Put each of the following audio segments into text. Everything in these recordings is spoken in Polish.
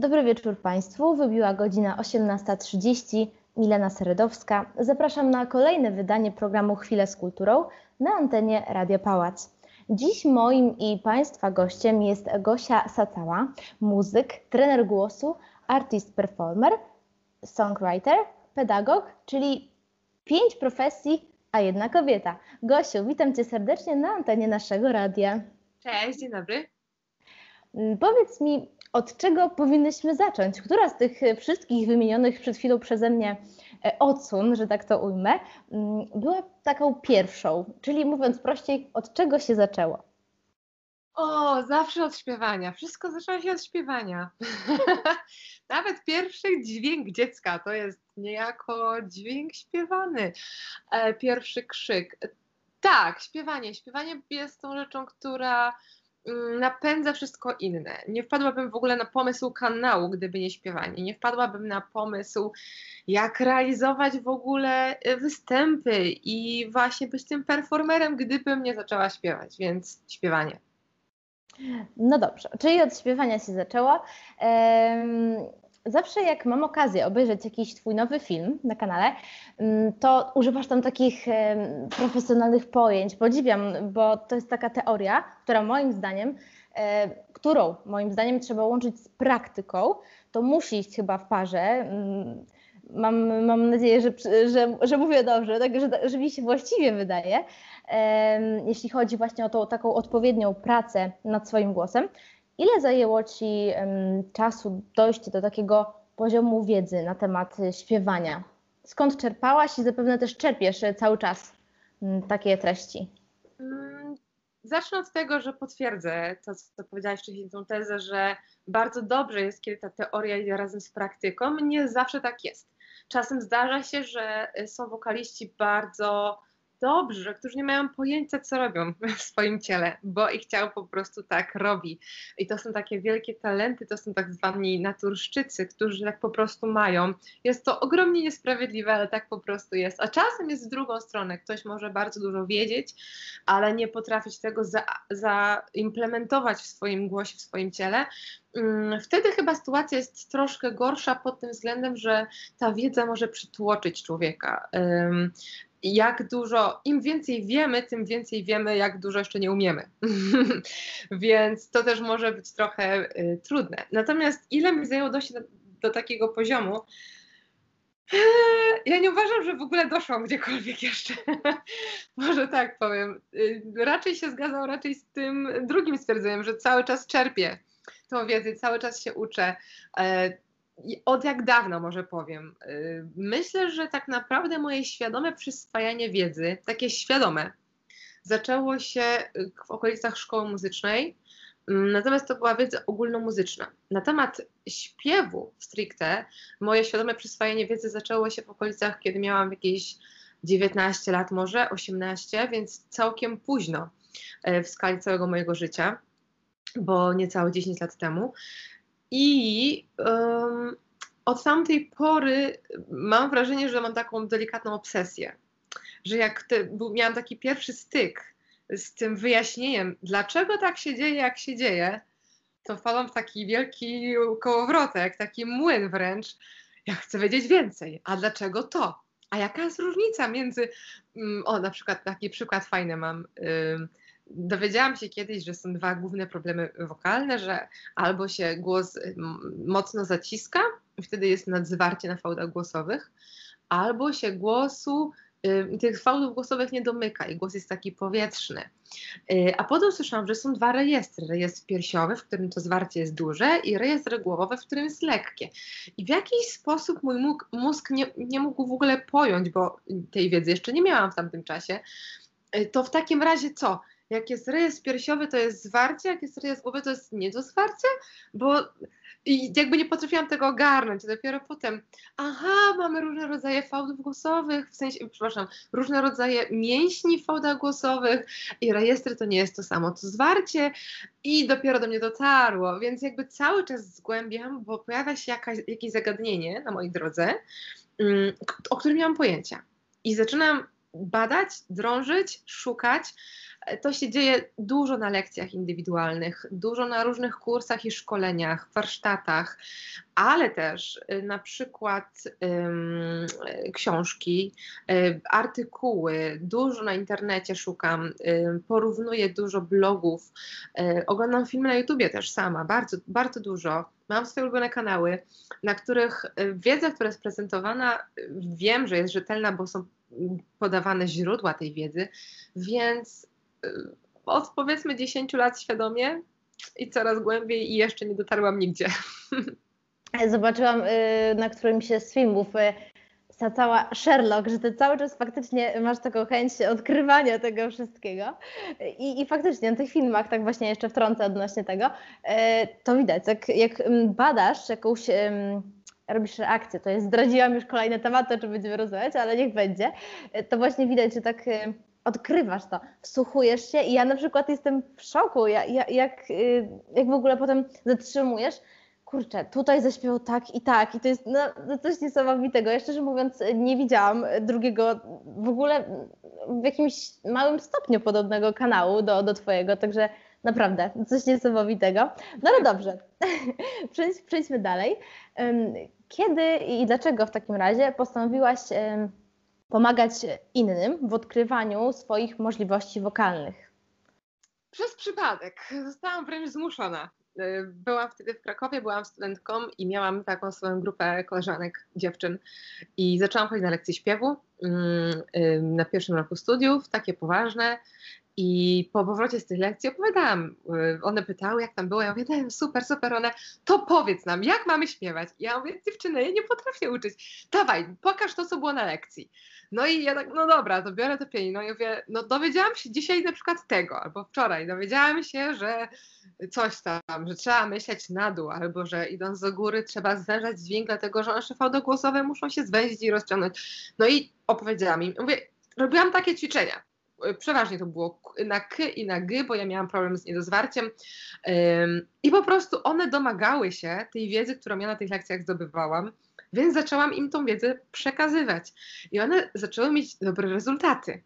Dobry wieczór Państwu. Wybiła godzina 18.30. Milena Seredowska. Zapraszam na kolejne wydanie programu Chwilę z kulturą na antenie Radio Pałac. Dziś moim i Państwa gościem jest Gosia Sacała, muzyk, trener głosu, artist performer, songwriter, pedagog, czyli pięć profesji, a jedna kobieta. Gosiu, witam Cię serdecznie na antenie naszego radia. Cześć, dzień dobry. Mm, powiedz mi, od czego powinnyśmy zacząć? Która z tych wszystkich wymienionych przed chwilą przeze mnie e, odsłon, że tak to ujmę, mm, była taką pierwszą? Czyli mówiąc prościej, od czego się zaczęło? O, zawsze od śpiewania. Wszystko zaczęło się od śpiewania. Nawet pierwszy dźwięk dziecka to jest niejako dźwięk śpiewany. E, pierwszy krzyk. Tak, śpiewanie. Śpiewanie jest tą rzeczą, która napędza wszystko inne. Nie wpadłabym w ogóle na pomysł kanału, gdyby nie śpiewanie. Nie wpadłabym na pomysł, jak realizować w ogóle y, występy i właśnie być tym performerem, gdybym nie zaczęła śpiewać, więc śpiewanie. No dobrze, czyli od śpiewania się zaczęło zawsze jak mam okazję obejrzeć jakiś twój nowy film na kanale, mm, to używasz tam takich profesjonalnych pojęć. Podziwiam, bo to jest taka teoria, która moim zdaniem, e, którą moim zdaniem trzeba łączyć z praktyką, to musi iść chyba w parze. Mm, mam, mam nadzieję, że, że, że mówię dobrze, tak, że, że mi się właściwie wydaje, jeśli chodzi właśnie o tą taką odpowiednią pracę nad swoim głosem. Ile zajęło Ci czasu dojście do takiego poziomu wiedzy na temat y, śpiewania? Skąd czerpałaś i zapewne też czerpiesz y, cały czas um, takie treści? Mm, zacznę od tego, że potwierdzę to, co powiedziałaś wcześniej, tą tezę, że bardzo dobrze jest, kiedy ta teoria idzie razem z praktyką. Nie zawsze tak jest. Czasem zdarza się, że y, są wokaliści bardzo dobrzy, którzy nie mają pojęcia, co robią w swoim ciele, bo ich ciało po prostu tak robi. I to są takie wielkie talenty, to są tak zwani naturszczycy, którzy tak po prostu mają. Jest to ogromnie niesprawiedliwe, ale tak po prostu jest. A czasem jest w drugą stronę. Ktoś może bardzo dużo wiedzieć, ale nie potrafić tego zaimplementować za w swoim głosie, w swoim ciele. Mm, wtedy chyba sytuacja jest troszkę gorsza pod tym względem, że ta wiedza może przytłoczyć człowieka jak dużo, im więcej wiemy, tym więcej wiemy, jak dużo jeszcze nie umiemy. Więc to też może być trochę y, trudne. Natomiast ile mi zajęło dojść do, do takiego poziomu, ja nie uważam, że w ogóle doszłam gdziekolwiek jeszcze. Może tak powiem. Y, raczej się zgadzam raczej z tym drugim stwierdzeniem, że cały czas czerpię tą wiedzę, cały czas się uczę. E, od jak dawna może powiem. Y, myślę, że tak naprawdę moje świadome przyswajanie wiedzy, takie świadome, zaczęło się y, w okolicach szkoły muzycznej, mm, natomiast to była wiedza ogólnomuzyczna. Na temat śpiewu stricte, moje świadome przyswajanie wiedzy zaczęło się w okolicach, kiedy miałam jakieś 19 lat, może 18, więc całkiem późno y, w skali całego mojego życia, bo niecałe 10 lat temu. I um, od tamtej pory mam wrażenie, że mam taką delikatną obsesję, że jak te, miałam taki pierwszy styk z tym wyjaśnieniem, dlaczego tak się dzieje, jak się dzieje, to wpadłam w taki wielki kołowrotek, taki młyn wręcz. Ja chcę wiedzieć więcej. A dlaczego to? A jaka jest różnica między. Mm, o, na przykład taki przykład fajny mam dowiedziałam się kiedyś, że są dwa główne problemy wokalne, że albo się głos y, mocno zaciska, wtedy jest nadzwarcie na fałdach głosowych, albo się głosu, y, tych fałdów głosowych nie domyka i głos jest taki powietrzny. Y, a potem słyszałam, że są dwa rejestry. Rejestr piersiowy, w którym to zwarcie jest duże i rejestr głowowy, w którym jest lekkie. I w jakiś sposób mój mózg nie, nie mógł w ogóle pojąć, bo tej wiedzy jeszcze nie miałam w tamtym czasie, to w takim razie co? Jak jest rejestr piersiowy, to jest zwarcie, jak jest rejestr głowy, to jest nie do zwarcia, bo i jakby nie potrafiłam tego ogarnąć. Dopiero potem, aha, mamy różne rodzaje fałdów głosowych, w sensie, przepraszam, różne rodzaje mięśni w fałdach głosowych i rejestry to nie jest to samo, to zwarcie i dopiero do mnie dotarło, więc jakby cały czas zgłębiam, bo pojawia się jakaś, jakieś zagadnienie na mojej drodze, um, o którym nie mam pojęcia. I zaczynam badać, drążyć, szukać, to się dzieje dużo na lekcjach indywidualnych, dużo na różnych kursach i szkoleniach, warsztatach, ale też y, na przykład książki, um, artykuły, dużo na internecie szukam, um, porównuję dużo blogów, oglądam filmy na YouTubie też sama, bardzo, bardzo dużo. Mam swoje ulubione kanały, na których wiedza, która jest prezentowana, wiem, że jest rzetelna, bo są podawane źródła tej wiedzy, więc od powiedzmy 10 lat świadomie i coraz głębiej i jeszcze nie dotarłam nigdzie. Zobaczyłam y, na którymś z filmów y, ta cała Sherlock, że ty cały czas faktycznie masz taką chęć odkrywania tego wszystkiego. I, i faktycznie na tych filmach, tak właśnie jeszcze wtrącę odnośnie tego, y, to widać, jak, jak mm, badasz jakąś robisz reakcję, to jest zdradziłam już kolejne tematy, o czym będziemy rozmawiać, ale niech będzie, to właśnie widać, że tak odkrywasz to, wsłuchujesz się i ja na przykład jestem w szoku, jak, jak, y, jak w ogóle potem zatrzymujesz, kurczę, tutaj zaśpiewał tak i tak i to jest no, no coś niesamowitego. Ja szczerze mówiąc nie widziałam drugiego w ogóle w jakimś małym stopniu podobnego kanału do, do twojego, także naprawdę coś niesamowitego. No ale dobrze, Przejdź, przejdźmy dalej. Kiedy i dlaczego w takim razie postanowiłaś pomagać innym w odkrywaniu swoich możliwości wokalnych? Przez przypadek. Zostałam wręcz zmuszona. Y, byłam wtedy w Krakowie, byłam studentką i miałam taką swoją grupę koleżanek, dziewczyn i zaczęłam chodzić na lekcje śpiewu mm, y, na pierwszym roku studiów, takie poważne i po powrocie z tych lekcji opowiadałam, y, one pytały, jak tam było, ja mówię, super, super, one, to powiedz nam, jak mamy śpiewać? Ja mówię, dziewczyny, ja nie potrafię uczyć, dawaj, pokaż to, co było na lekcji. No i ja tak, no dobra, to biorę to pianino i mówię, no dowiedziałam się dzisiaj na przykład tego, albo wczoraj, dowiedziałam się, że coś tam, że trzeba myśleć na dół, albo że idąc do góry trzeba zwężać dźwięk, dlatego że nasze fałdogłosowe muszą się zwęzić i rozciągnąć. No i opowiedziałam im, mówię, robiłam takie ćwiczenia, przeważnie to było na k i na g, bo ja miałam problem z niedozwarciem. I po prostu one domagały się tej wiedzy, którą ja na tych lekcjach zdobywałam, więc zaczęłam im tą wiedzę przekazywać. I one zaczęły mieć dobre rezultaty.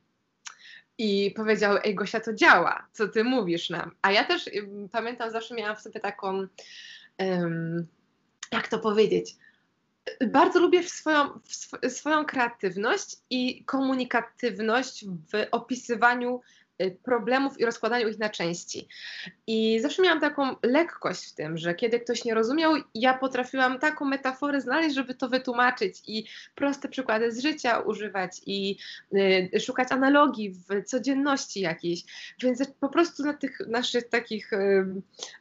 I powiedziały, ej Gosia, to działa, co ty mówisz nam. A ja też pamiętam, zawsze miałam w sobie taką, um, jak to powiedzieć, bardzo lubię swoją, swoją kreatywność i komunikatywność w opisywaniu problemów i rozkładaniu ich na części. I zawsze miałam taką lekkość w tym, że kiedy ktoś nie rozumiał, ja potrafiłam taką metaforę znaleźć, żeby to wytłumaczyć i proste przykłady z życia używać i y, szukać analogii w codzienności jakiejś. Więc po prostu na tych naszych takich y,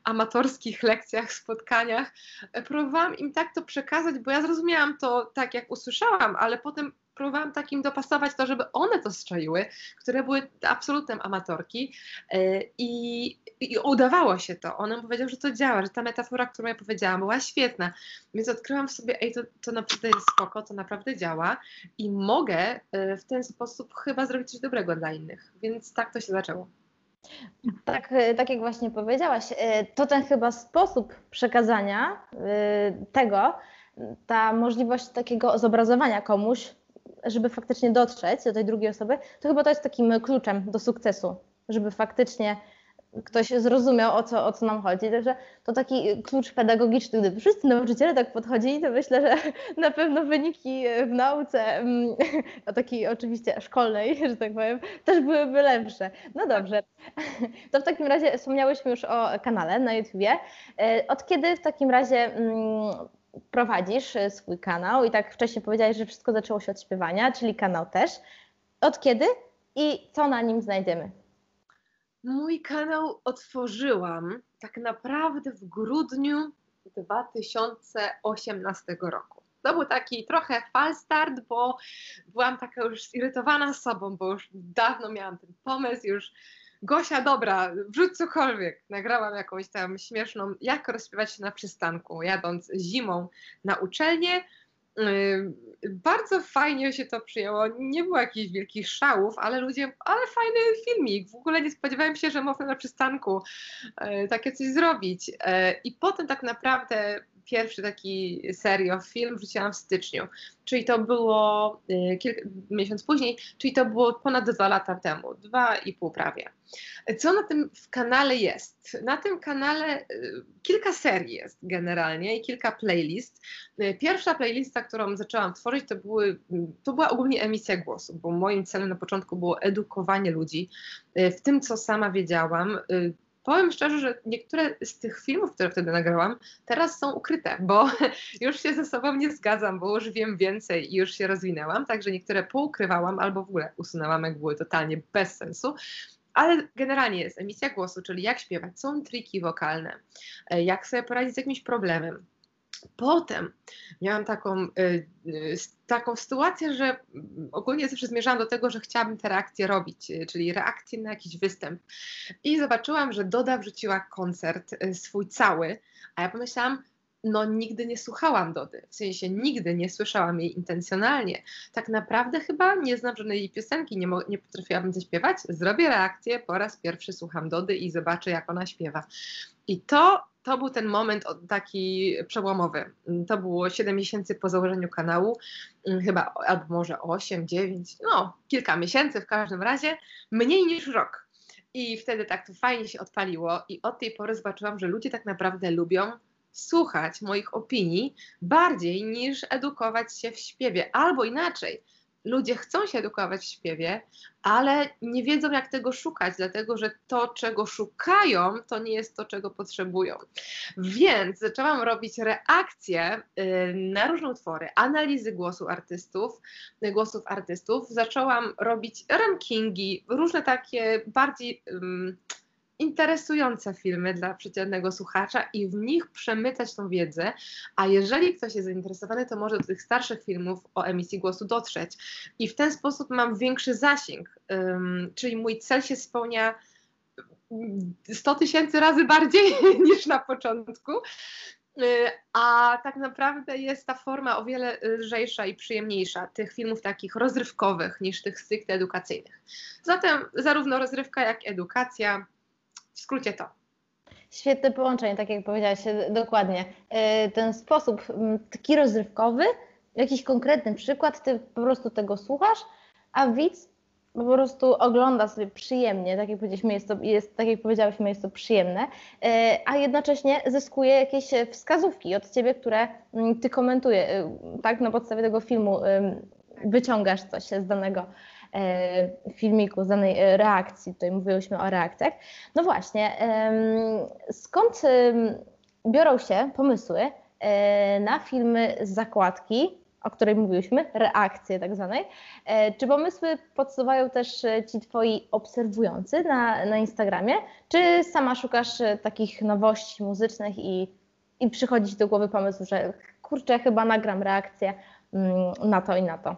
amatorskich lekcjach, spotkaniach y, próbowałam im tak to przekazać, bo ja zrozumiałam to tak, jak usłyszałam, ale potem próbowałam takim dopasować to, żeby one to strzeliły, które były absolutnym amatorki e, i, i udawało się to. One powiedziały, że to działa, że ta metafora, którą ja powiedziałam, była świetna. Więc odkryłam w sobie, ej, to, to naprawdę jest spoko, to naprawdę działa i mogę e, w ten sposób chyba zrobić coś dobrego dla innych. Więc tak to się zaczęło. Tak, e, tak jak właśnie powiedziałaś, to ten chyba sposób przekazania tego, ta możliwość takiego zobrazowania komuś żeby faktycznie dotrzeć do tej drugiej osoby, to chyba to jest takim kluczem do sukcesu, żeby faktycznie ktoś zrozumiał, o co, o co nam chodzi. Także to taki klucz pedagogiczny. Gdyby wszyscy nauczyciele tak podchodzili, to myślę, że na pewno wyniki w nauce, mm, a takiej oczywiście szkolnej, że tak powiem, też byłyby lepsze. No dobrze. To w takim razie wspomniałyśmy już o kanale na YouTubie. E, od kiedy w takim razie mm, prowadzisz e, swój kanał i tak wcześniej powiedziałeś, że wszystko zaczęło się od śpiewania, czyli kanał też. Od kiedy i co na nim znajdziemy? Mój kanał otworzyłam tak naprawdę w grudniu 2018 roku. To był taki trochę fal start, bo byłam taka już zirytowana sobą, bo już dawno miałam ten pomysł, już Gosia, dobra, wrzuć cokolwiek. Nagrałam jakąś tam śmieszną, jak rozśpiewać się na przystanku, jadąc zimą na uczelnię. Yy, bardzo fajnie się to przyjęło. Nie było jakichś wielkich szałów, ale ludzie, ale fajny filmik. W ogóle nie spodziewałem się, że można na przystanku yy, takie coś zrobić. Yy, I potem tak naprawdę pierwszy taki serio film wrzuciłam w styczniu, czyli to było y, kilka, miesiąc później, czyli to było ponad dwa lata temu, dwa i pół prawie. Co na tym w kanale jest? Na tym kanale y, kilka serii jest generalnie i kilka playlist. Y, pierwsza playlista, którą zaczęłam tworzyć, to, były, to była ogólnie emisja głosu, bo moim celem na początku było edukowanie ludzi w tym, co sama wiedziałam, Powiem szczerze, że niektóre z tych filmów, które wtedy nagrałam, teraz są ukryte, bo już się ze sobą nie zgadzam, bo już wiem więcej i już się rozwinęłam, także niektóre poukrywałam albo w ogóle usunęłam, jak były totalnie bez sensu. Ale generalnie jest emisja głosu, czyli jak śpiewać, są triki wokalne, e, jak sobie poradzić z jakimś problemem, Potem miałam taką, y, y, taką sytuację, że ogólnie zawsze zmierzałam do tego, że chciałabym te reakcje robić, y, czyli reakcje na jakiś występ. I zobaczyłam, że Doda wrzuciła koncert swój cały, a ja pomyślałam, no nigdy nie słuchałam Dody, w sensie nigdy nie słyszałam jej intencjonalnie. Tak naprawdę chyba nie znam żadnej jej piosenki, nie, nie potrafiłabym zaśpiewać. Zrobię reakcję, po raz pierwszy słucham Dody i zobaczę, jak ona śpiewa. I to to był ten moment taki przełomowy. To było 7 miesięcy po założeniu kanału, mm, chyba albo może 8, 9, no kilka miesięcy w każdym razie, mniej niż rok. I wtedy tak to fajnie się odpaliło i od tej pory zobaczyłam, że ludzie tak naprawdę lubią słuchać moich opinii bardziej niż edukować się w śpiewie, albo inaczej ludzie chcą się edukować w śpiewie, ale nie wiedzą, jak tego szukać, dlatego że to, czego szukają, to nie jest to, czego potrzebują. Więc zaczęłam robić reakcje y, na różne utwory, analizy głosu artystów, głosów artystów. Zaczęłam robić rankingi, różne takie bardziej interesujące filmy dla przeciętnego słuchacza i w nich przemycać tą wiedzę, a jeżeli ktoś jest zainteresowany, to może do tych starszych filmów o emisji głosu dotrzeć. I w ten sposób mam większy zasięg, um, czyli mój cel się spełnia 100 tysięcy razy bardziej niż na początku. Y, a tak naprawdę jest ta forma o wiele lżejsza i przyjemniejsza tych filmów takich rozrywkowych niż tych stricte edukacyjnych. Zatem zarówno rozrywka, jak edukacja w skrócie to. Świetne połączenie, tak jak powiedziałaś, dokładnie. E, ten sposób taki rozrywkowy, jakiś konkretny przykład, ty po prostu tego słuchasz, a widz po prostu ogląda sobie przyjemnie, tak jak powiedzieliśmy, jest to, jest, tak jak powiedziałyśmy, jest to przyjemne, e, a jednocześnie zyskuje jakieś wskazówki od ciebie, które ty komentuje, e, tak, na podstawie tego filmu wyciągasz coś z danego E, filmiku, z danej e, reakcji, tutaj mówiłyśmy o reakcjach. No właśnie, skąd biorą się pomysły e, na filmy z zakładki, o której mówiłyśmy, reakcje tak zwanej. Czy pomysły podsuwają też ci twoi obserwujący na, na Instagramie, czy sama szukasz takich nowości muzycznych i, i przychodzi ci do głowy pomysł, że kurczę, chyba nagram reakcję mm, na to i na to?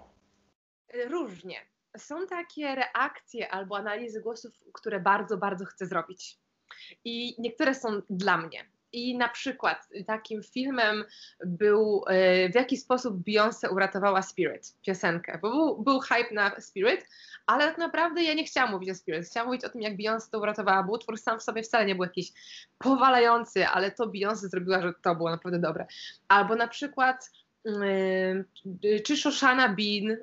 Różnie są takie reakcje albo analizy głosów, które bardzo, bardzo chcę zrobić. I niektóre są dla mnie. I na przykład takim filmem był e, w jaki sposób Beyoncé uratowała Spirit, piosenkę, bo był, był hype na Spirit, ale tak naprawdę ja nie chciałam mówić o Spirit, chciałam mówić o tym, jak Beyoncé to uratowała, bo utwór sam w sobie wcale nie był jakiś powalający, ale to Beyoncé zrobiła, że to było naprawdę dobre. Albo na przykład czy Shoshana Bean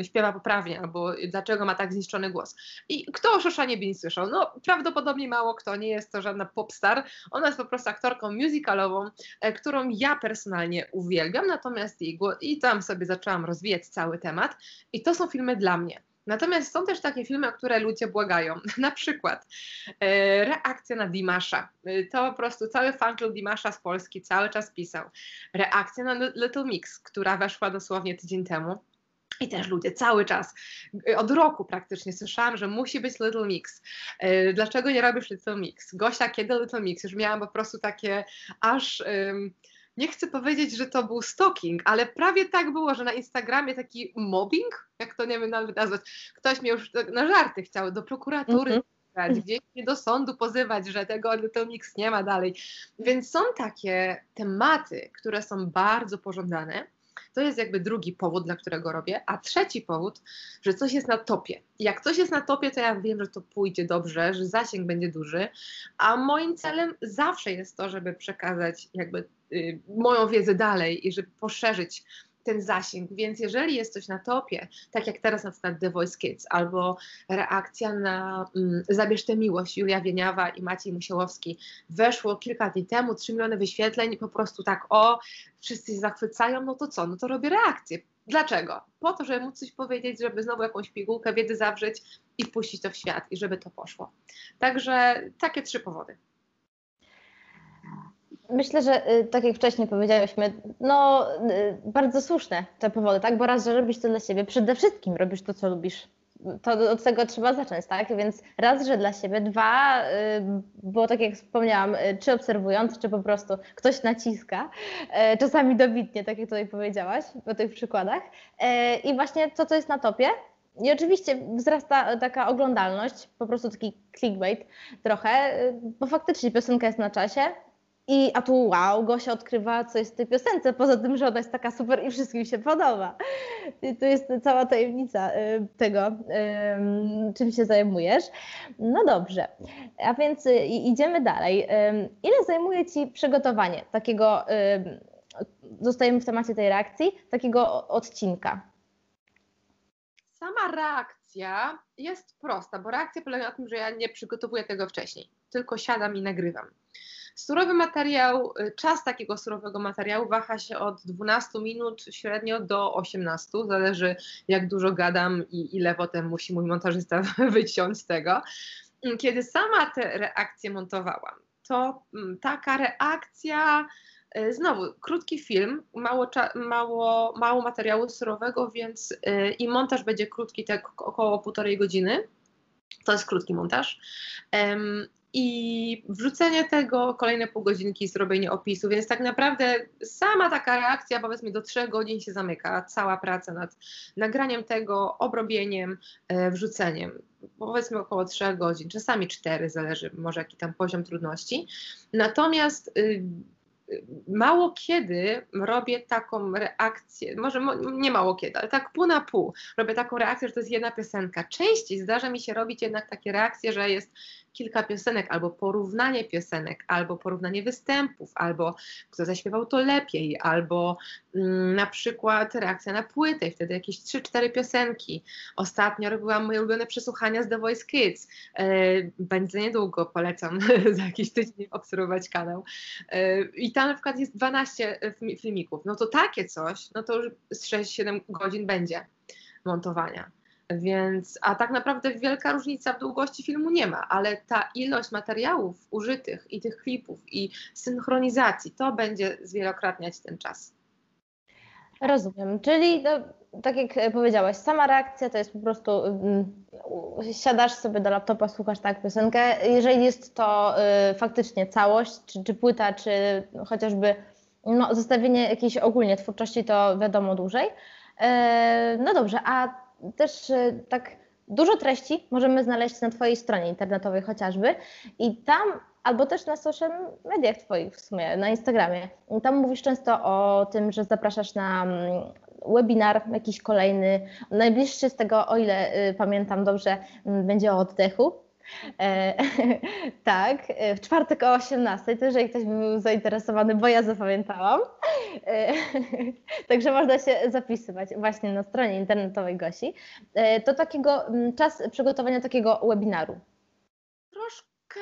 y, śpiewa poprawnie, albo dlaczego ma tak zniszczony głos. I kto o Shoshanie Bean słyszał? No prawdopodobnie mało kto, nie jest to żadna popstar, ona jest po prostu aktorką musicalową, e, którą ja personalnie uwielbiam, natomiast głos, i tam sobie zaczęłam rozwijać cały temat i to są filmy dla mnie. Natomiast są też takie filmy, o które ludzie błagają. Na przykład e, reakcja na Dimasza. E, to po prostu cały fanklub Dimasza z Polski cały czas pisał. Reakcja na Little Mix, która weszła dosłownie tydzień temu. I też ludzie cały czas, e, od roku praktycznie słyszałam, że musi być Little Mix. E, dlaczego nie robisz Little Mix? Gosia, kiedy Little Mix? Już miałam po prostu takie aż nie chcę powiedzieć, że to był stalking, ale prawie tak było, że na Instagramie taki mobbing, jak to nie wiem nawet nazwać, ktoś mnie już na żarty chciał do prokuratury mm -hmm. gdzieś mnie do sądu pozywać, że tego Mix nie ma dalej. Więc są takie tematy, które są bardzo pożądane. To jest jakby drugi powód, dla którego robię. A trzeci powód, że coś jest na topie. Jak coś jest na topie, to ja wiem, że to pójdzie dobrze, że zasięg będzie duży. A moim celem zawsze jest to, żeby przekazać jakby moją wiedzę dalej i żeby poszerzyć ten zasięg. Więc jeżeli jest coś na topie, tak jak teraz na przykład The Voice Kids, albo reakcja na mm, Zabierz tę miłość Julia Wieniawa i Maciej Musiałowski, weszło kilka dni temu, 3 miliony wyświetleń po prostu tak, o, wszyscy się zachwycają, no to co, no to robię reakcję. Dlaczego? Po to, żeby móc coś powiedzieć, żeby znowu jakąś pigułkę wiedzy zawrzeć i wpuścić to w świat i żeby to poszło. Także takie trzy powody. Myślę, że y, tak jak wcześniej powiedziałyśmy, no y, bardzo słuszne te powody, tak? Bo raz, że robisz to dla siebie, przede wszystkim robisz to, co lubisz. To od tego trzeba zacząć, tak? Więc raz, że dla siebie, dwa, y, bo tak jak wspomniałam, czy obserwując, czy po prostu ktoś naciska, czasami dobitnie, tak jak tutaj powiedziałaś, po tych przykładach. I właśnie to, co jest na topie, i oczywiście wzrasta taka oglądalność, po prostu taki clickbait trochę, bo faktycznie piosenka jest na czasie, i, a tu wow, Gosia odkrywa coś w tej piosence, poza tym, że ona jest taka super i wszystkim się podoba. I to jest cała tajemnica y, tego, czym się zajmujesz. No dobrze, a więc y, idziemy dalej. Ile zajmuje Ci przygotowanie takiego, zostajemy w temacie tej reakcji, takiego odcinka? Sama reakcja jest prosta, bo reakcja polega na tym, że ja nie przygotowuję tego wcześniej, tylko siadam i nagrywam. Surowy materiał, y, czas takiego surowego materiału waha się od 12 minut średnio do 18, zależy jak dużo gadam i ile potem musi mój montażysta wyciąć z tego. Kiedy sama te reakcje montowałam, to mm, taka reakcja, y, znowu krótki film, mało, mało, mało materiału surowego, więc y, i montaż będzie krótki, tak około półtorej godziny. To jest krótki montaż i wrzucenie tego, kolejne pół godzinki, zrobienie opisu, więc tak naprawdę sama taka reakcja powiedzmy do trzech godzin się zamyka, cała praca nad nagraniem tego, obrobieniem, e, wrzuceniem. Powiedzmy około trzech godzin, czasami cztery, zależy może jaki tam poziom trudności. Natomiast y, mało kiedy robię taką reakcję, może nie mało kiedy, ale tak pół na pół robię taką reakcję, że to jest jedna piosenka. Częściej zdarza mi się robić jednak takie reakcje, że jest kilka piosenek, albo porównanie piosenek, albo porównanie występów, albo kto zaśpiewał to lepiej, albo mm, na przykład reakcja na płytę, wtedy jakieś 3-4 piosenki. Ostatnio robiłam moje ulubione przesłuchania z The Voice Kids. E, będzie niedługo, polecam za jakiś tydzień obserwować kanał. E, I tam na przykład jest 12 filmików. No to takie coś, no to już z 6-7 godzin będzie montowania. Więc, a tak naprawdę wielka różnica w długości filmu nie ma, ale ta ilość materiałów użytych i tych klipów i synchronizacji, to będzie zwielokrotniać ten czas. Rozumiem, czyli no, tak jak powiedziałaś, sama reakcja to jest po prostu um, siadasz sobie do laptopa, słuchasz tak piosenkę. Jeżeli jest to y, faktycznie całość, czy, czy płyta, czy chociażby no, zestawienie jakiejś ogólnie twórczości, to wiadomo dłużej. E, no dobrze, a też e, tak dużo treści możemy znaleźć na Twojej stronie internetowej chociażby i tam albo też na social mediach Twoich w sumie, na Instagramie. Tam mówisz często o tym, że zapraszasz na mm, webinar jakiś kolejny. Najbliższy z tego, o ile y, pamiętam dobrze, mm, będzie o oddechu. E, tak, e, w czwartek o 18, to jeżeli ktoś by był zainteresowany, bo ja zapamiętałam. E, także można się zapisywać właśnie na stronie internetowej Gosi. E, to takiego mm, czas przygotowania takiego webinaru. Troszkę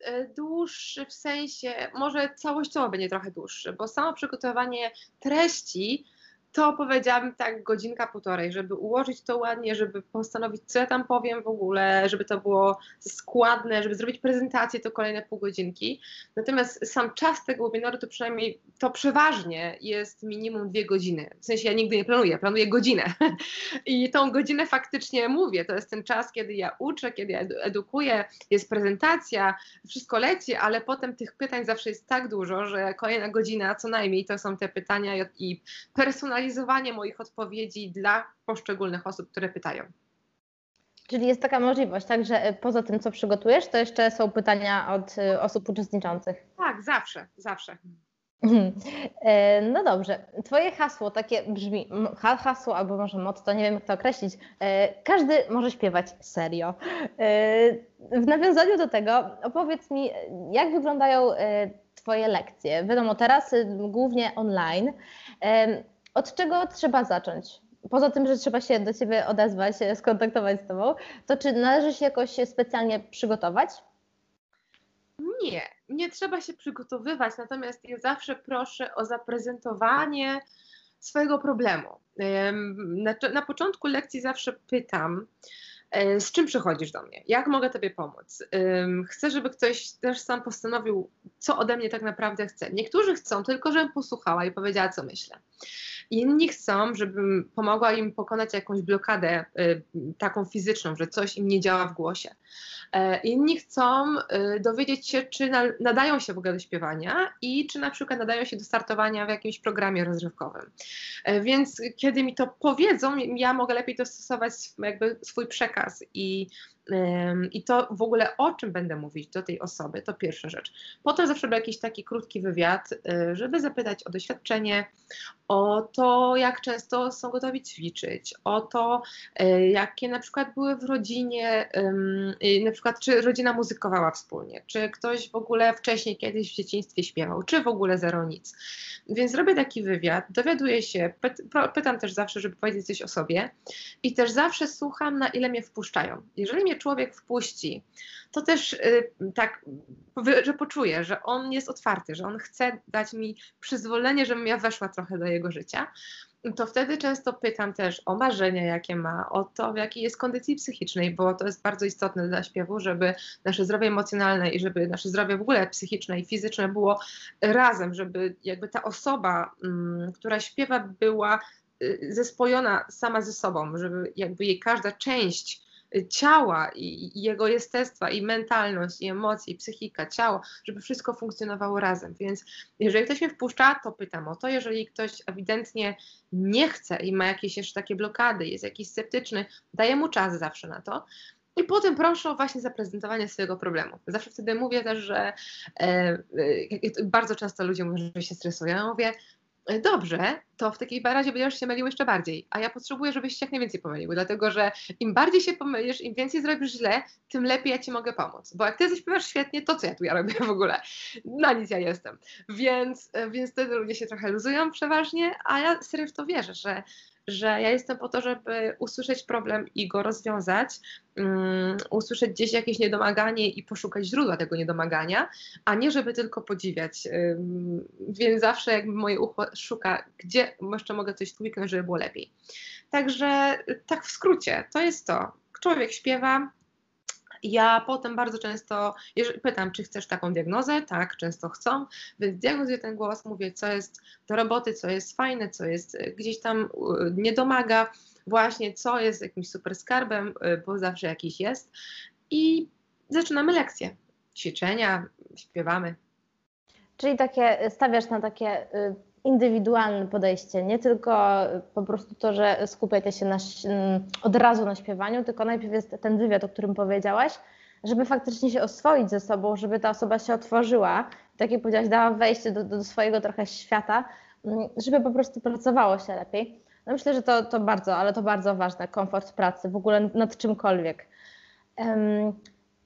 e, dłuższy w sensie, może całościowo będzie trochę dłuższy, bo samo przygotowanie treści to powiedziałabym tak godzinka, półtorej, żeby ułożyć to ładnie, żeby postanowić, co ja tam powiem w ogóle, żeby to było składne, żeby zrobić prezentację, to kolejne pół godzinki. Natomiast sam czas tego webinaru to przynajmniej, to przeważnie jest minimum dwie godziny. W sensie ja nigdy nie planuję, planuję godzinę. I tą godzinę faktycznie mówię, to jest ten czas, kiedy ja uczę, kiedy ja edukuję, jest prezentacja, wszystko leci, ale potem tych pytań zawsze jest tak dużo, że kolejna godzina co najmniej to są te pytania i personalizacja personalizowanie moich odpowiedzi dla poszczególnych osób, które pytają. Czyli jest taka możliwość, tak, że e, poza tym, co przygotujesz, to jeszcze są pytania od e, osób uczestniczących. Tak, zawsze, zawsze. Mhm. E, no dobrze, Twoje hasło takie brzmi, hasło albo może motto, nie wiem jak to określić. Każdy może śpiewać serio. W nawiązaniu do tego opowiedz mi, jak wyglądają Twoje lekcje? Wiadomo, teraz głównie online. Od czego trzeba zacząć? Poza tym, że trzeba się do Ciebie odezwać, skontaktować z Tobą, to czy należy się jakoś specjalnie przygotować? Nie, nie trzeba się przygotowywać, natomiast ja zawsze proszę o zaprezentowanie swojego problemu. Na, na początku lekcji zawsze pytam, e, z czym przychodzisz do mnie? Jak mogę Tobie pomóc? Chcę, żeby ktoś też sam postanowił, co ode mnie tak naprawdę chce. Niektórzy chcą tylko, żebym posłuchała i powiedziała, co myślę. Inni chcą, żebym pomogła im pokonać jakąś blokadę y, taką fizyczną, że coś im nie działa w głosie. E, inni chcą y, dowiedzieć się, czy nadają się w ogóle do śpiewania i czy na przykład nadają się do startowania w jakimś programie rozrywkowym. E, więc kiedy mi to powiedzą, ja mogę lepiej dostosować jakby swój przekaz i i to w ogóle o czym będę mówić do tej osoby, to pierwsza rzecz. Potem zawsze był jakiś taki krótki wywiad, y, żeby zapytać o doświadczenie, o to, jak często są gotowi ćwiczyć, o to, y, jakie na przykład były w rodzinie, na przykład czy rodzina muzykowała wspólnie, czy ktoś w ogóle wcześniej kiedyś w dzieciństwie śpiewał, czy w ogóle zero nic. Więc robię taki wywiad, dowiaduję się, pytam też zawsze, żeby powiedzieć coś o sobie i też zawsze słucham, na ile mnie wpuszczają. Jeżeli mnie człowiek wpuści, to też y, tak, że poczuję, że on jest otwarty, że on chce dać mi przyzwolenie, żebym ja weszła trochę do jego życia to wtedy często pytam też o marzenia, jakie ma, o to, w jakiej jest kondycji psychicznej, bo to jest bardzo istotne dla śpiewu, żeby nasze zdrowie emocjonalne i żeby nasze zdrowie w ogóle psychiczne i fizyczne było razem, żeby jakby ta osoba, mm, która śpiewa, była y, zespojona sama ze sobą, żeby jakby jej każda część ciała i, jego jestestwa, i mentalność, i emocje, i psychika, ciało, żeby wszystko funkcjonowało razem. Więc jeżeli ktoś mnie wpuszcza, to pytam o to. Jeżeli ktoś ewidentnie nie chce i ma jakieś jeszcze takie blokady, jest jakiś sceptyczny, daję mu czas zawsze na to. I potem proszę o właśnie zaprezentowanie swojego problemu. Zawsze wtedy mówię też, że e, e, bardzo często ludzie mówią, że się stresują. Ja mówię, dobrze, to w takiej razie będziesz się mylił jeszcze bardziej. A ja potrzebuję, żebyś się jak najwięcej pomylił, dlatego że im bardziej się pomylisz, im więcej zrobisz źle, tym lepiej ja ci mogę pomóc. Bo jak ty zaśpiewasz świetnie, to co ja tu ja robię w ogóle? Na nic ja jestem. Więc, e, więc wtedy ludzie się trochę luzują przeważnie, a ja serio w to wierzę, że że ja jestem po to, żeby usłyszeć problem i go rozwiązać, um, usłyszeć gdzieś jakieś niedomaganie i poszukać źródła tego niedomagania, a nie żeby tylko podziwiać. Um, więc zawsze jakby moje ucho szuka, gdzie jeszcze mogę coś tweaknąć, żeby było lepiej. Także tak w skrócie, to jest to. Człowiek śpiewa, ja potem bardzo często pytam, czy chcesz taką diagnozę? Tak, często chcą, więc diagnozuję ten głos, mówię, co jest do roboty, co jest fajne, co jest e, gdzieś tam nie domaga, właśnie co jest jakimś super skarbem, e, bo zawsze jakiś jest. I zaczynamy lekcje, ćwiczenia, śpiewamy. Czyli takie, stawiasz na takie y, indywidualne podejście, nie tylko po prostu to, że skupiacie się na, od razu na śpiewaniu, tylko najpierw jest ten wywiad, o którym powiedziałaś, żeby faktycznie się oswoić ze sobą, żeby ta osoba się otworzyła, tak jak powiedziałaś, dała wejście do, do swojego trochę świata, żeby po prostu pracowało się lepiej. No myślę, że to, to bardzo, ale to bardzo ważne, komfort pracy, w ogóle nad czymkolwiek. Um,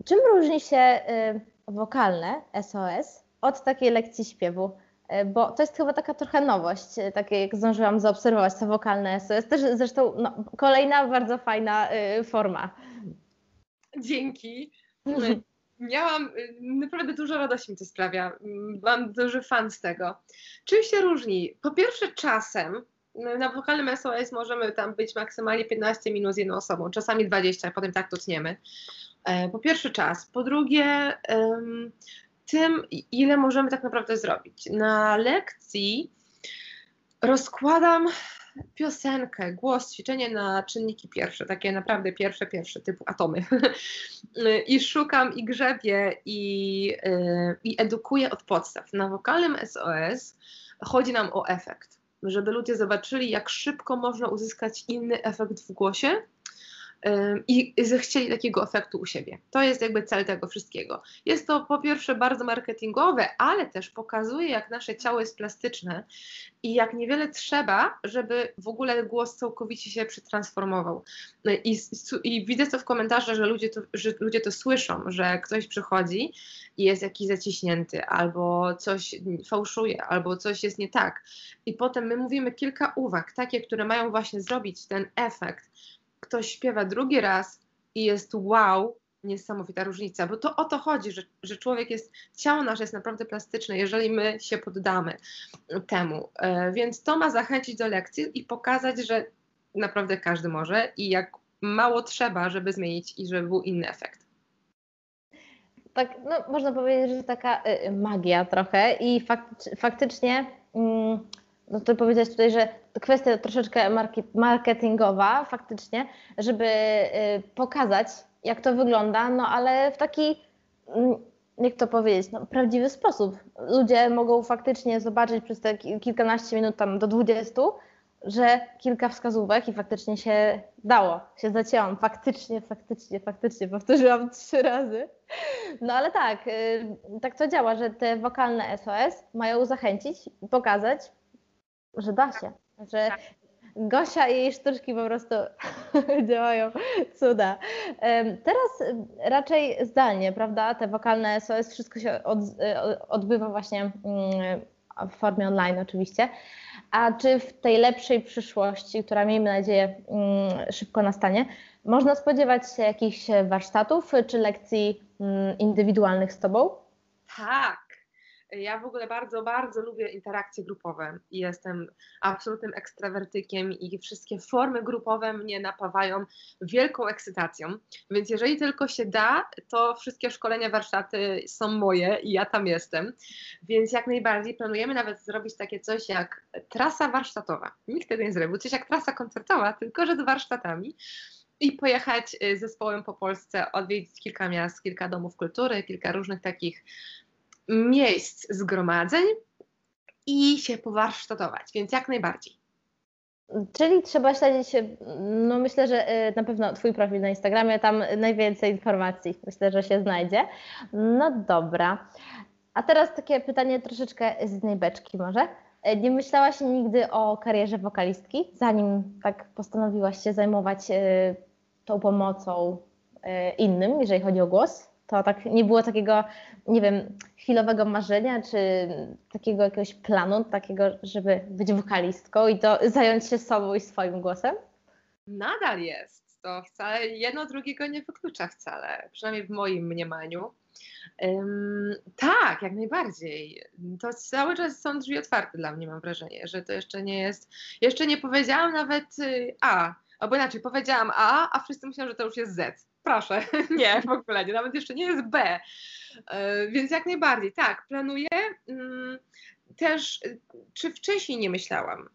czym różni się y, wokalne SOS od takiej lekcji śpiewu? E, bo to jest chyba taka trochę nowość, e, takie jak zdążyłam zaobserwować, to wokalne jest też zresztą no, kolejna bardzo fajna y, forma. Dzięki. Miałam naprawdę dużo radości mi to sprawia. Mam duży fan z tego. Czym się różni? Po pierwsze czasem, na wokalnym SOS możemy tam być maksymalnie 15 minut z jedną osobą, czasami 20, a potem tak to tniemy. Po pierwsze czas. Po drugie, tym, ile możemy tak naprawdę zrobić. Na lekcji rozkładam piosenkę, głos, ćwiczenie na czynniki pierwsze, takie naprawdę pierwsze, pierwsze, typu atomy. I szukam i grzebię i, yy, i edukuję od podstaw. Na wokalnym SOS chodzi nam o efekt, żeby ludzie zobaczyli, jak szybko można uzyskać inny efekt w głosie, i chcieli takiego efektu u siebie. To jest jakby cel tego wszystkiego. Jest to po pierwsze bardzo marketingowe, ale też pokazuje, jak nasze ciało jest plastyczne i jak niewiele trzeba, żeby w ogóle głos całkowicie się przetransformował. No I, i widzę to w komentarzach, że ludzie to, że ludzie to słyszą, że ktoś przychodzi i jest jakiś zaciśnięty, albo coś fałszuje, albo coś jest nie tak. I potem my mówimy kilka uwag, takie, które mają właśnie zrobić ten efekt ktoś śpiewa drugi raz i jest wow, niesamowita różnica, bo to o to chodzi, że, że człowiek jest, ciało nasze jest naprawdę plastyczne, jeżeli my się poddamy temu. E, więc to ma zachęcić do lekcji i pokazać, że naprawdę każdy może i jak mało trzeba, żeby zmienić i żeby był inny efekt. Tak, no, można powiedzieć, że taka y, magia trochę i faktycznie. Mm, no to powiedziałeś tutaj, że kwestia troszeczkę marketingowa faktycznie, żeby y, pokazać, jak to wygląda, no ale w taki, mm, jak to powiedzieć, no, prawdziwy sposób. Ludzie mogą faktycznie zobaczyć przez te kilkanaście minut, tam do dwudziestu, że kilka wskazówek i faktycznie się dało, się zacięłam, faktycznie, faktycznie, faktycznie, powtórzyłam trzy razy. No ale tak, y, tak to działa, że te wokalne SOS mają zachęcić, pokazać, że da się, że Gosia i jej sztuczki po prostu działają cuda. Teraz raczej zdalnie, prawda? Te wokalne SOS, wszystko się od, odbywa właśnie mm, w formie online oczywiście. A czy w tej lepszej przyszłości, która miejmy nadzieję mm, szybko nastanie, można spodziewać się jakichś warsztatów czy lekcji mm, indywidualnych z Tobą? Tak, ja w ogóle bardzo, bardzo lubię interakcje grupowe i jestem absolutnym ekstrawertykiem i wszystkie formy grupowe mnie napawają wielką ekscytacją. Więc jeżeli tylko się da, to wszystkie szkolenia, warsztaty są moje i ja tam jestem. Więc jak najbardziej planujemy nawet zrobić takie coś jak trasa warsztatowa. Nikt tego nie zrobił, coś jak trasa koncertowa, tylko że z warsztatami i pojechać y, zespołem po Polsce, odwiedzić kilka miast, kilka domów kultury, kilka różnych takich miejsc zgromadzeń i się powarsztatować, więc jak najbardziej. Czyli trzeba śledzić, no myślę, że y, na pewno Twój profil na Instagramie, tam najwięcej informacji myślę, że się znajdzie. No dobra. A teraz takie pytanie troszeczkę z innej beczki może. Y, nie myślałaś nigdy o karierze wokalistki, zanim tak postanowiłaś się zajmować y, tą pomocą innym, jeżeli chodzi o głos? To tak nie było takiego, nie wiem, chwilowego marzenia, czy takiego jakiegoś planu, takiego, żeby być wokalistką i to zająć się sobą i swoim głosem? Nadal jest. To wcale jedno drugiego nie wyklucza wcale, przynajmniej w moim mniemaniu. Um, tak, jak najbardziej. To cały czas są drzwi otwarte dla mnie, mam wrażenie, że to jeszcze nie jest. Jeszcze nie powiedziałam nawet y, A, albo inaczej, powiedziałam A, a wszyscy myślą, że to już jest Z proszę, nie, w ogóle nie, nawet jeszcze nie jest B. E, więc jak najbardziej, tak, planuję. Mm, też, czy wcześniej nie myślałam?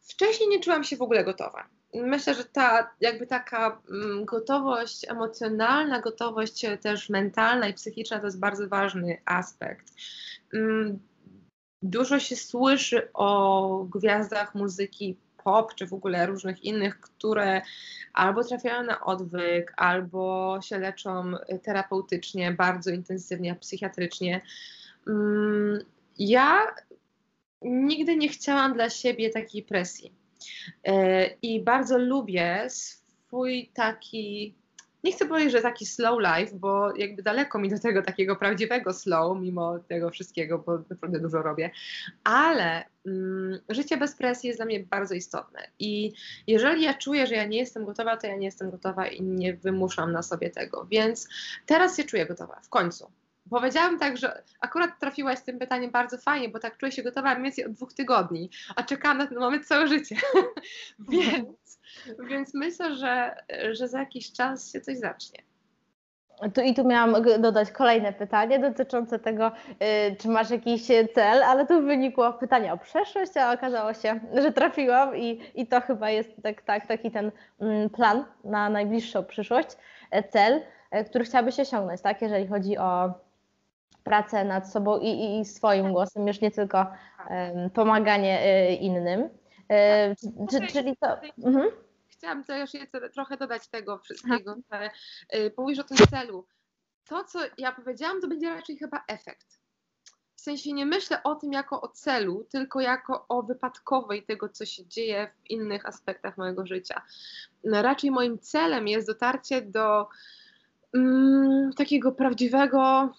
Wcześniej nie czułam się w ogóle gotowa. Myślę, że ta jakby taka mm, gotowość emocjonalna, gotowość też mentalna i psychiczna to jest bardzo ważny aspekt. Mm, dużo się słyszy o gwiazdach muzyki pop, czy w ogóle różnych innych, które albo trafiają na odwyk, albo się leczą terapeutycznie, bardzo intensywnie, psychiatrycznie. Mm, ja nigdy nie chciałam dla siebie takiej presji. E, I bardzo lubię swój taki nie chcę powiedzieć, że taki slow life, bo jakby daleko mi do tego takiego prawdziwego slow, mimo tego wszystkiego, bo naprawdę dużo robię, ale mm, życie bez presji jest dla mnie bardzo istotne. I jeżeli ja czuję, że ja nie jestem gotowa, to ja nie jestem gotowa i nie wymuszam na sobie tego. Więc teraz się czuję gotowa, w końcu. Powiedziałam tak, że akurat trafiłaś z tym pytaniem bardzo fajnie, bo tak czuję się gotowa mniej więcej od dwóch tygodni, a czekam na ten moment całe życie. więc, więc myślę, że, że za jakiś czas się coś zacznie. Tu i tu miałam dodać kolejne pytanie dotyczące tego, yy, czy masz jakiś cel, ale tu wynikło pytanie o przeszłość, a okazało się, że trafiłam i, i to chyba jest tak, tak, taki ten mm, plan na najbliższą przyszłość, e, cel, e, który chciałabyś osiągnąć, tak, jeżeli chodzi o pracę nad sobą i, i swoim głosem, już nie tylko um, pomaganie y, innym. Y, czyli to. Mhm. chciałam też jeszcze trochę dodać tego wszystkiego, że y, mówisz o tym celu. To, co ja powiedziałam, to będzie raczej chyba efekt. W sensie nie myślę o tym jako o celu, tylko jako o wypadkowej tego, co się dzieje w innych aspektach mojego życia. Raczej moim celem jest dotarcie do mm, takiego prawdziwego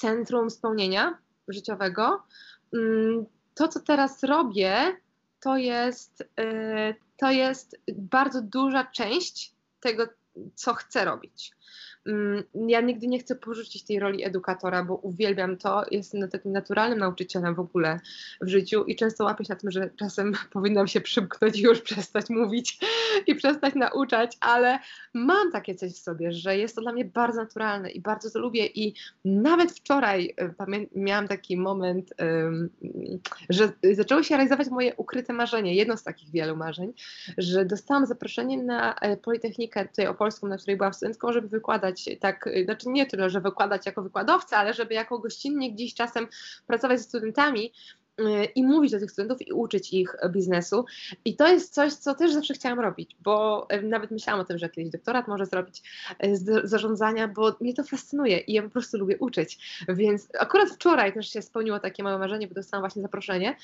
centrum spełnienia życiowego. Mm, to, co teraz robię, to jest, y, to jest bardzo duża część tego, co chcę robić. Mm, ja nigdy nie chcę porzucić tej roli edukatora, bo uwielbiam to. Jestem takim naturalnym nauczycielem w ogóle w życiu i często łapię się na tym, że czasem powinnam się przymknąć i już przestać mówić i przestać nauczać, ale mam takie coś w sobie, że jest to dla mnie bardzo naturalne i bardzo to lubię. I nawet wczoraj y, miałam taki moment, że zaczęło się realizować moje ukryte marzenie, jedno z takich wielu marzeń, że dostałam zaproszenie na e, Politechnikę tutaj opolską, na której byłam studentką, żeby wykładać wykładać tak, y, znaczy nie tyle, że wykładać jako wykładowca, ale żeby jako gościnnie gdzieś czasem pracować ze studentami i mówić do tych studentów i uczyć ich biznesu. I to jest coś, co też zawsze chciałam robić, bo y, nawet myślałam o tym, że kiedyś doktorat może zrobić z zarządzania, bo mnie to fascynuje i ja po prostu lubię uczyć. Więc akurat wczoraj też się spełniło takie małe marzenie, bo dostałam właśnie zaproszenie.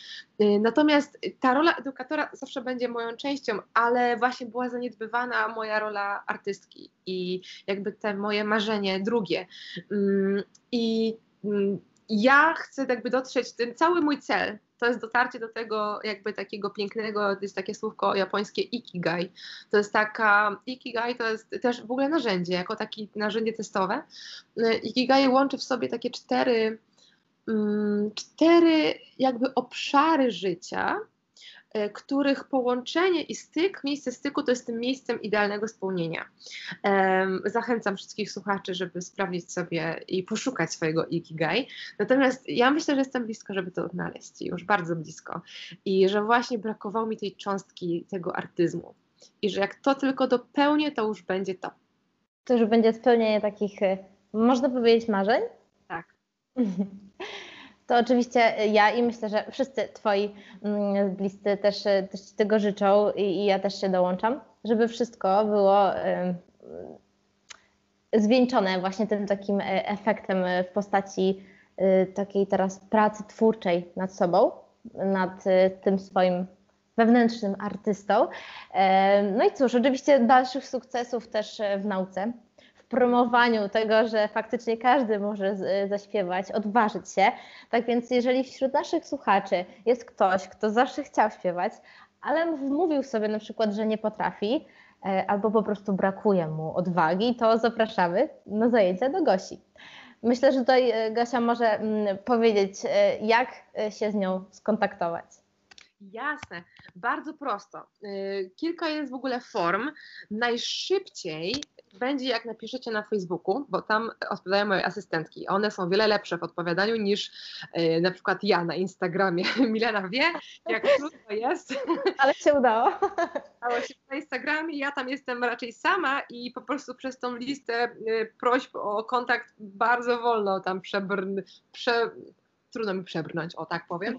Natomiast ta rola edukatora zawsze będzie moją częścią, ale właśnie była zaniedbywana moja rola artystki i jakby te moje marzenie drugie. Mm, I mm, ja chcę jakby dotrzeć, ten cały mój cel to jest dotarcie do tego jakby takiego pięknego, to jest takie słówko japońskie ikigai. To jest taka, ikigai to jest też w ogóle narzędzie, jako takie narzędzie testowe. Ikigai łączy w sobie takie cztery, mm, cztery jakby obszary życia, których połączenie i styk, miejsce styku to jest tym miejscem idealnego spełnienia. Zachęcam wszystkich słuchaczy, żeby sprawdzić sobie i poszukać swojego ikigai. Natomiast ja myślę, że jestem blisko, żeby to odnaleźć, już bardzo blisko. I że właśnie brakowało mi tej cząstki tego artyzmu. I że jak to tylko dopełnię, to już będzie to. To już będzie spełnienie takich, e, można powiedzieć, marzeń? Tak. To oczywiście ja i myślę, że wszyscy Twoi mm, bliscy też, też Ci tego życzą i, i ja też się dołączam, żeby wszystko było zwieńczone właśnie tym takim e, efektem w postaci e, takiej teraz pracy twórczej nad sobą, nad e, tym swoim wewnętrznym artystą. No i cóż, oczywiście dalszych sukcesów też w nauce, promowaniu tego, że faktycznie każdy może zaśpiewać, odważyć się. Tak więc, jeżeli wśród naszych słuchaczy jest ktoś, kto zawsze chciał śpiewać, ale wmówił sobie na przykład, że nie potrafi, e, albo po prostu brakuje mu odwagi, to zapraszamy na zajęcia do Gosi. Myślę, że tutaj e, Gosia może powiedzieć, e, jak się z nią skontaktować. Jasne, bardzo prosto. Kilka jest w ogóle form. Najszybciej będzie jak napiszecie na Facebooku, bo tam odpowiadają moje asystentki. One są wiele lepsze w odpowiadaniu niż yy, na przykład ja na Instagramie. Milena wie, jak trudno jest. Ale się udało. Udało się na Instagramie, ja tam jestem raczej sama i po prostu przez tą listę yy, prośb o kontakt bardzo wolno tam przebrn, prze, trudno mi przebrnąć, o tak powiem.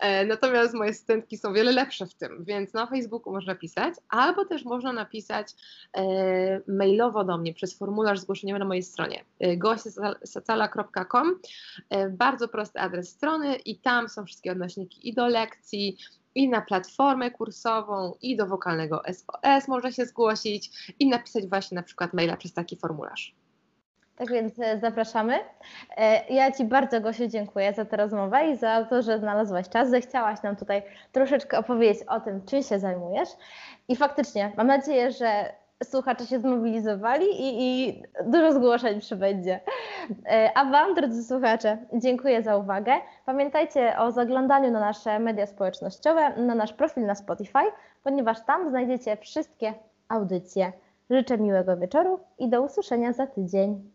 E, natomiast moje asystentki są wiele lepsze w tym, więc na Facebooku można pisać, albo też można napisać e, mailowo do mnie przez formularz zgłoszeniowy na mojej stronie e, gościesacala.com. Bardzo prosty adres strony i tam są wszystkie odnośniki i do lekcji, i na platformę kursową, i do wokalnego SOS można się zgłosić i napisać właśnie na przykład maila przez taki formularz. Tak więc e, zapraszamy. E, ja Ci bardzo, Gosiu, dziękuję za tę rozmowę i za to, że znalazłaś czas, zechciałaś nam tutaj troszeczkę opowiedzieć o tym, czym się zajmujesz. I faktycznie, mam nadzieję, że słuchacze się zmobilizowali i, i dużo zgłoszeń przybędzie. E, a Wam, drodzy słuchacze, dziękuję za uwagę. Pamiętajcie o zaglądaniu na nasze media społecznościowe, na nasz profil na Spotify, ponieważ tam znajdziecie wszystkie audycje. Życzę miłego wieczoru i do usłyszenia za tydzień.